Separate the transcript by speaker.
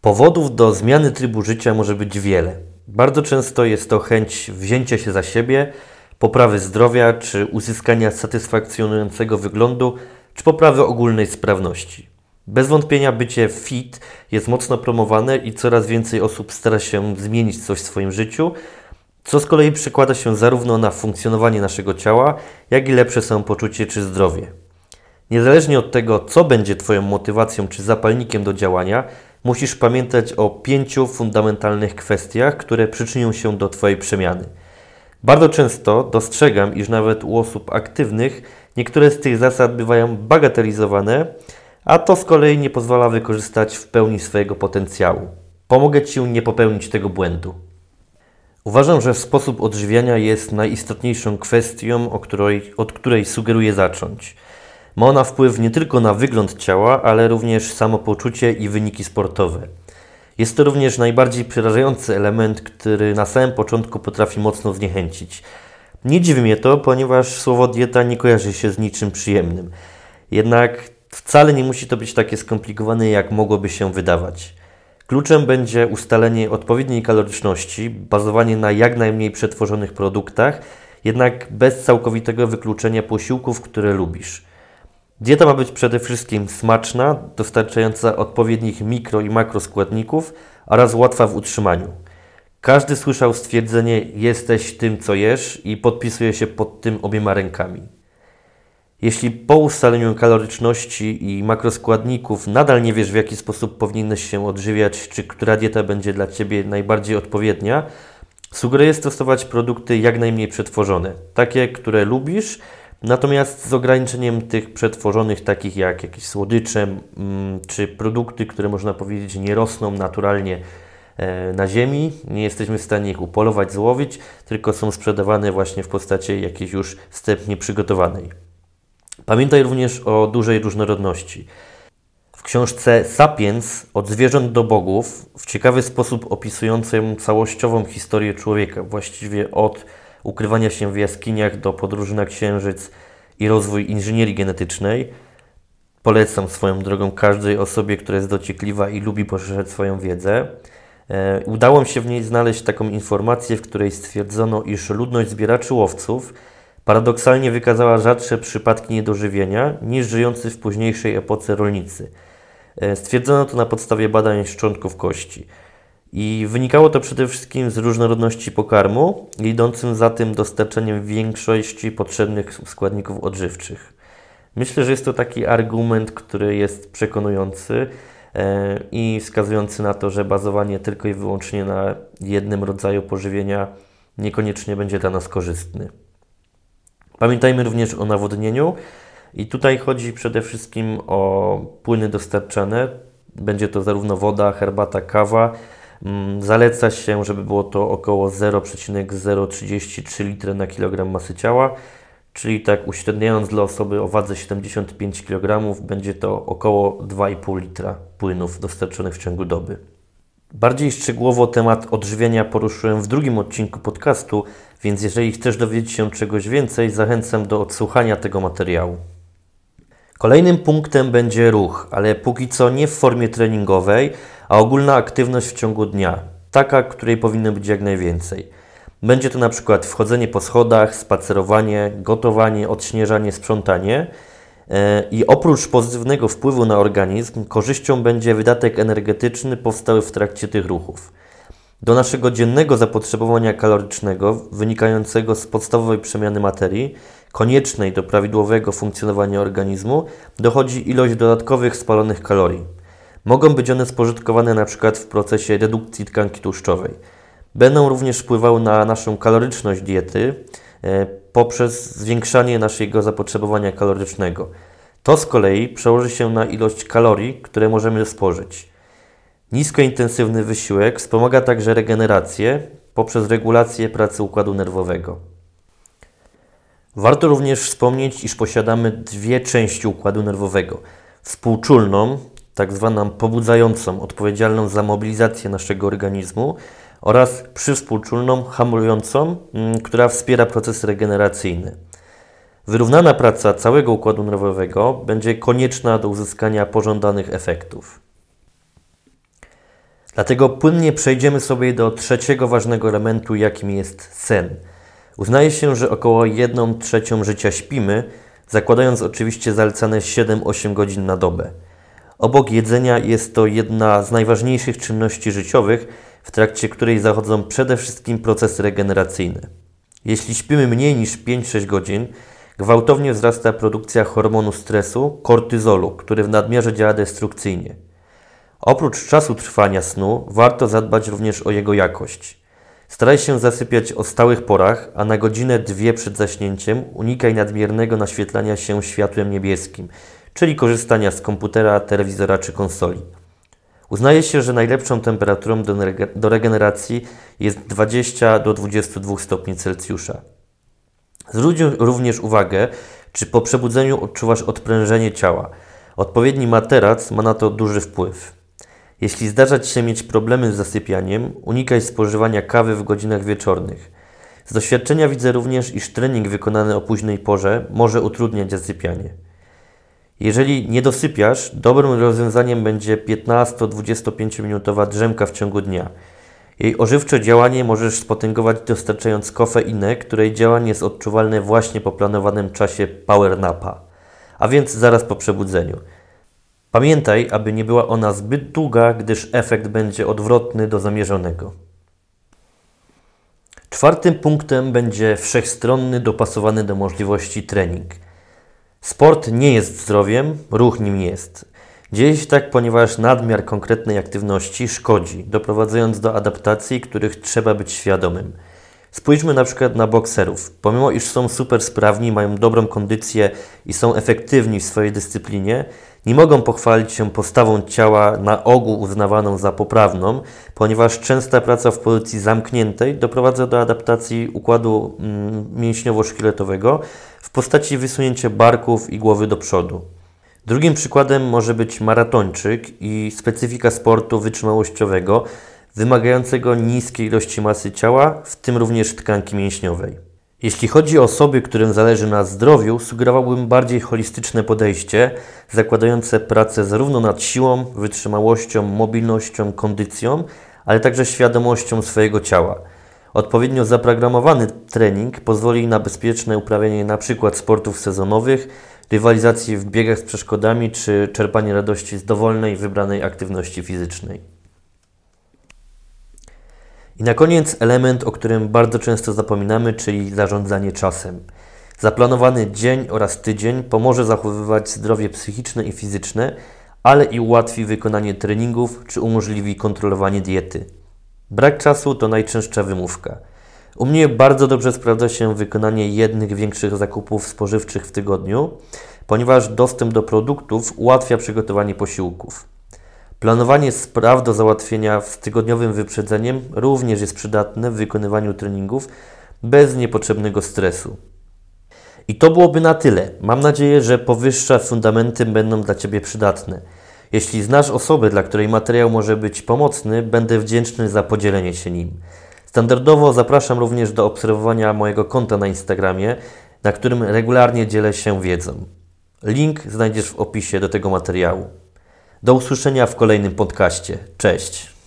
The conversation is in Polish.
Speaker 1: Powodów do zmiany trybu życia może być wiele. Bardzo często jest to chęć wzięcia się za siebie, poprawy zdrowia czy uzyskania satysfakcjonującego wyglądu czy poprawy ogólnej sprawności. Bez wątpienia bycie fit jest mocno promowane i coraz więcej osób stara się zmienić coś w swoim życiu, co z kolei przekłada się zarówno na funkcjonowanie naszego ciała, jak i lepsze samopoczucie czy zdrowie. Niezależnie od tego, co będzie Twoją motywacją czy zapalnikiem do działania, musisz pamiętać o pięciu fundamentalnych kwestiach, które przyczynią się do Twojej przemiany. Bardzo często dostrzegam, iż nawet u osób aktywnych niektóre z tych zasad bywają bagatelizowane, a to z kolei nie pozwala wykorzystać w pełni swojego potencjału. Pomogę Ci nie popełnić tego błędu. Uważam, że sposób odżywiania jest najistotniejszą kwestią, której, od której sugeruję zacząć. Ma ona wpływ nie tylko na wygląd ciała, ale również samopoczucie i wyniki sportowe. Jest to również najbardziej przerażający element, który na samym początku potrafi mocno zniechęcić. Nie dziwi mnie to, ponieważ słowo dieta nie kojarzy się z niczym przyjemnym. Jednak wcale nie musi to być takie skomplikowane, jak mogłoby się wydawać. Kluczem będzie ustalenie odpowiedniej kaloryczności, bazowanie na jak najmniej przetworzonych produktach, jednak bez całkowitego wykluczenia posiłków, które lubisz. Dieta ma być przede wszystkim smaczna, dostarczająca odpowiednich mikro i makroskładników oraz łatwa w utrzymaniu. Każdy słyszał stwierdzenie jesteś tym, co jesz i podpisuje się pod tym obiema rękami. Jeśli po ustaleniu kaloryczności i makroskładników nadal nie wiesz, w jaki sposób powinieneś się odżywiać, czy która dieta będzie dla Ciebie najbardziej odpowiednia, sugeruję stosować produkty jak najmniej przetworzone, takie, które lubisz, natomiast z ograniczeniem tych przetworzonych, takich jak jakieś słodycze, mm, czy produkty, które można powiedzieć nie rosną naturalnie e, na ziemi, nie jesteśmy w stanie ich upolować, złowić, tylko są sprzedawane właśnie w postaci jakiejś już wstępnie przygotowanej. Pamiętaj również o dużej różnorodności. W książce Sapiens od zwierząt do bogów w ciekawy sposób opisującym całościową historię człowieka, właściwie od ukrywania się w jaskiniach do podróży na księżyc i rozwój inżynierii genetycznej. Polecam swoją drogą każdej osobie, która jest dociekliwa i lubi poszerzać swoją wiedzę. E, udało mi się w niej znaleźć taką informację, w której stwierdzono, iż ludność zbieraczy łowców paradoksalnie wykazała rzadsze przypadki niedożywienia niż żyjący w późniejszej epoce rolnicy. E, stwierdzono to na podstawie badań szczątków kości. I wynikało to przede wszystkim z różnorodności pokarmu, idącym za tym dostarczeniem większości potrzebnych składników odżywczych. Myślę, że jest to taki argument, który jest przekonujący e, i wskazujący na to, że bazowanie tylko i wyłącznie na jednym rodzaju pożywienia niekoniecznie będzie dla nas korzystny. Pamiętajmy również o nawodnieniu i tutaj chodzi przede wszystkim o płyny dostarczane. Będzie to zarówno woda, herbata, kawa. Mm, zaleca się, żeby było to około 0,033 litry na kilogram masy ciała, czyli tak uśredniając dla osoby o wadze 75 kg, będzie to około 2,5 litra płynów dostarczonych w ciągu doby. Bardziej szczegółowo temat odżywiania poruszyłem w drugim odcinku podcastu, więc jeżeli chcesz dowiedzieć się czegoś więcej, zachęcam do odsłuchania tego materiału. Kolejnym punktem będzie ruch, ale póki co nie w formie treningowej, a ogólna aktywność w ciągu dnia, taka, której powinno być jak najwięcej. Będzie to na przykład wchodzenie po schodach, spacerowanie, gotowanie, odśnieżanie, sprzątanie. E, I oprócz pozytywnego wpływu na organizm, korzyścią będzie wydatek energetyczny powstały w trakcie tych ruchów. Do naszego dziennego zapotrzebowania kalorycznego, wynikającego z podstawowej przemiany materii, koniecznej do prawidłowego funkcjonowania organizmu, dochodzi ilość dodatkowych spalonych kalorii. Mogą być one spożytkowane np. w procesie redukcji tkanki tłuszczowej. Będą również wpływały na naszą kaloryczność diety e, poprzez zwiększanie naszego zapotrzebowania kalorycznego. To z kolei przełoży się na ilość kalorii, które możemy spożyć. Niskointensywny wysiłek wspomaga także regenerację poprzez regulację pracy układu nerwowego. Warto również wspomnieć, iż posiadamy dwie części układu nerwowego: współczulną, tak zwaną pobudzającą, odpowiedzialną za mobilizację naszego organizmu, oraz przywspółczulną, hamulującą, mm, która wspiera proces regeneracyjny. Wyrównana praca całego układu nerwowego będzie konieczna do uzyskania pożądanych efektów. Dlatego płynnie przejdziemy sobie do trzeciego ważnego elementu, jakim jest sen. Uznaje się, że około 1 trzecią życia śpimy, zakładając oczywiście zalecane 7-8 godzin na dobę. Obok jedzenia jest to jedna z najważniejszych czynności życiowych, w trakcie której zachodzą przede wszystkim procesy regeneracyjne. Jeśli śpimy mniej niż 5-6 godzin, gwałtownie wzrasta produkcja hormonu stresu, kortyzolu, który w nadmiarze działa destrukcyjnie. Oprócz czasu trwania snu, warto zadbać również o jego jakość. Staraj się zasypiać o stałych porach, a na godzinę dwie przed zaśnięciem unikaj nadmiernego naświetlania się światłem niebieskim, czyli korzystania z komputera, telewizora czy konsoli. Uznaje się, że najlepszą temperaturą do, regeneracji jest 20 do 22 stopni Celsjusza. Zwróć również uwagę, czy po przebudzeniu odczuwasz odprężenie ciała. Odpowiedni materac ma na to duży wpływ. Jeśli zdarza Ci się mieć problemy z zasypianiem, unikaj spożywania kawy w godzinach wieczornych. Z doświadczenia widzę również, iż trening wykonany o późnej porze może utrudniać zasypianie. Jeżeli nie dosypiasz, dobrym rozwiązaniem będzie 15-25 minutowa drzemka w ciągu dnia. Jej ożywcze działanie możesz spotęgować dostarczając kofeinę, której działanie jest odczuwalne właśnie po planowanym czasie power napa, a więc zaraz po przebudzeniu. Pamiętaj, aby nie była ona zbyt długa, gdyż efekt będzie odwrotny do zamierzonego. Czwartym punktem będzie wszechstronny, dopasowany do możliwości trening. Sport nie jest zdrowiem, ruch nim jest. Dzieje się tak, ponieważ nadmiar konkretnej aktywności szkodzi, doprowadzając do adaptacji, których trzeba być świadomym. Spójrzmy na przykład na bokserów. Pomimo iż są super sprawni, mają dobrą kondycję i są efektywni w swojej dyscyplinie, nie mogą pochwalić się postawą ciała na ogół uznawaną za poprawną, ponieważ częsta praca w pozycji zamkniętej doprowadza do adaptacji układu mm, mięśniowo-szkieletowego w postaci wysunięcia barków i głowy do przodu. Drugim przykładem może być maratończyk i specyfika sportu wytrzymałościowego, wymagającego niskiej ilości masy ciała, w tym również tkanki mięśniowej. Jeśli chodzi o osoby, którym zależy na zdrowiu, sugerowałbym bardziej holistyczne podejście, zakładające pracę zarówno nad siłą, wytrzymałością, mobilnością, kondycją, ale także świadomością swojego ciała. Odpowiednio zaprogramowany trening pozwoli na bezpieczne uprawianie np. sportów sezonowych, rywalizacji w biegach z przeszkodami czy czerpanie radości z dowolnej, wybranej aktywności fizycznej. I na koniec element, o którym bardzo często zapominamy, czyli zarządzanie czasem. Zaplanowany dzień oraz tydzień pomoże zachowywać zdrowie psychiczne i fizyczne, ale i ułatwi wykonanie treningów czy umożliwi kontrolowanie diety. Brak czasu to najczęstsza wymówka. U mnie bardzo dobrze sprawdza się wykonanie jednych większych zakupów spożywczych w tygodniu, ponieważ dostęp do produktów ułatwia przygotowanie posiłków. Planowanie spraw do załatwienia z tygodniowym wyprzedzeniem również jest przydatne w wykonywaniu treningów bez niepotrzebnego stresu. I to byłoby na tyle. Mam nadzieję, że powyższe fundamenty będą dla Ciebie przydatne. Jeśli znasz osobę, dla której materiał może być pomocny, będę wdzięczny za podzielenie się nim. Standardowo zapraszam również do obserwowania mojego konta na Instagramie, na którym regularnie dzielę się wiedzą. Link znajdziesz w opisie do tego materiału. Do usłyszenia w kolejnym podcaście. Cześć!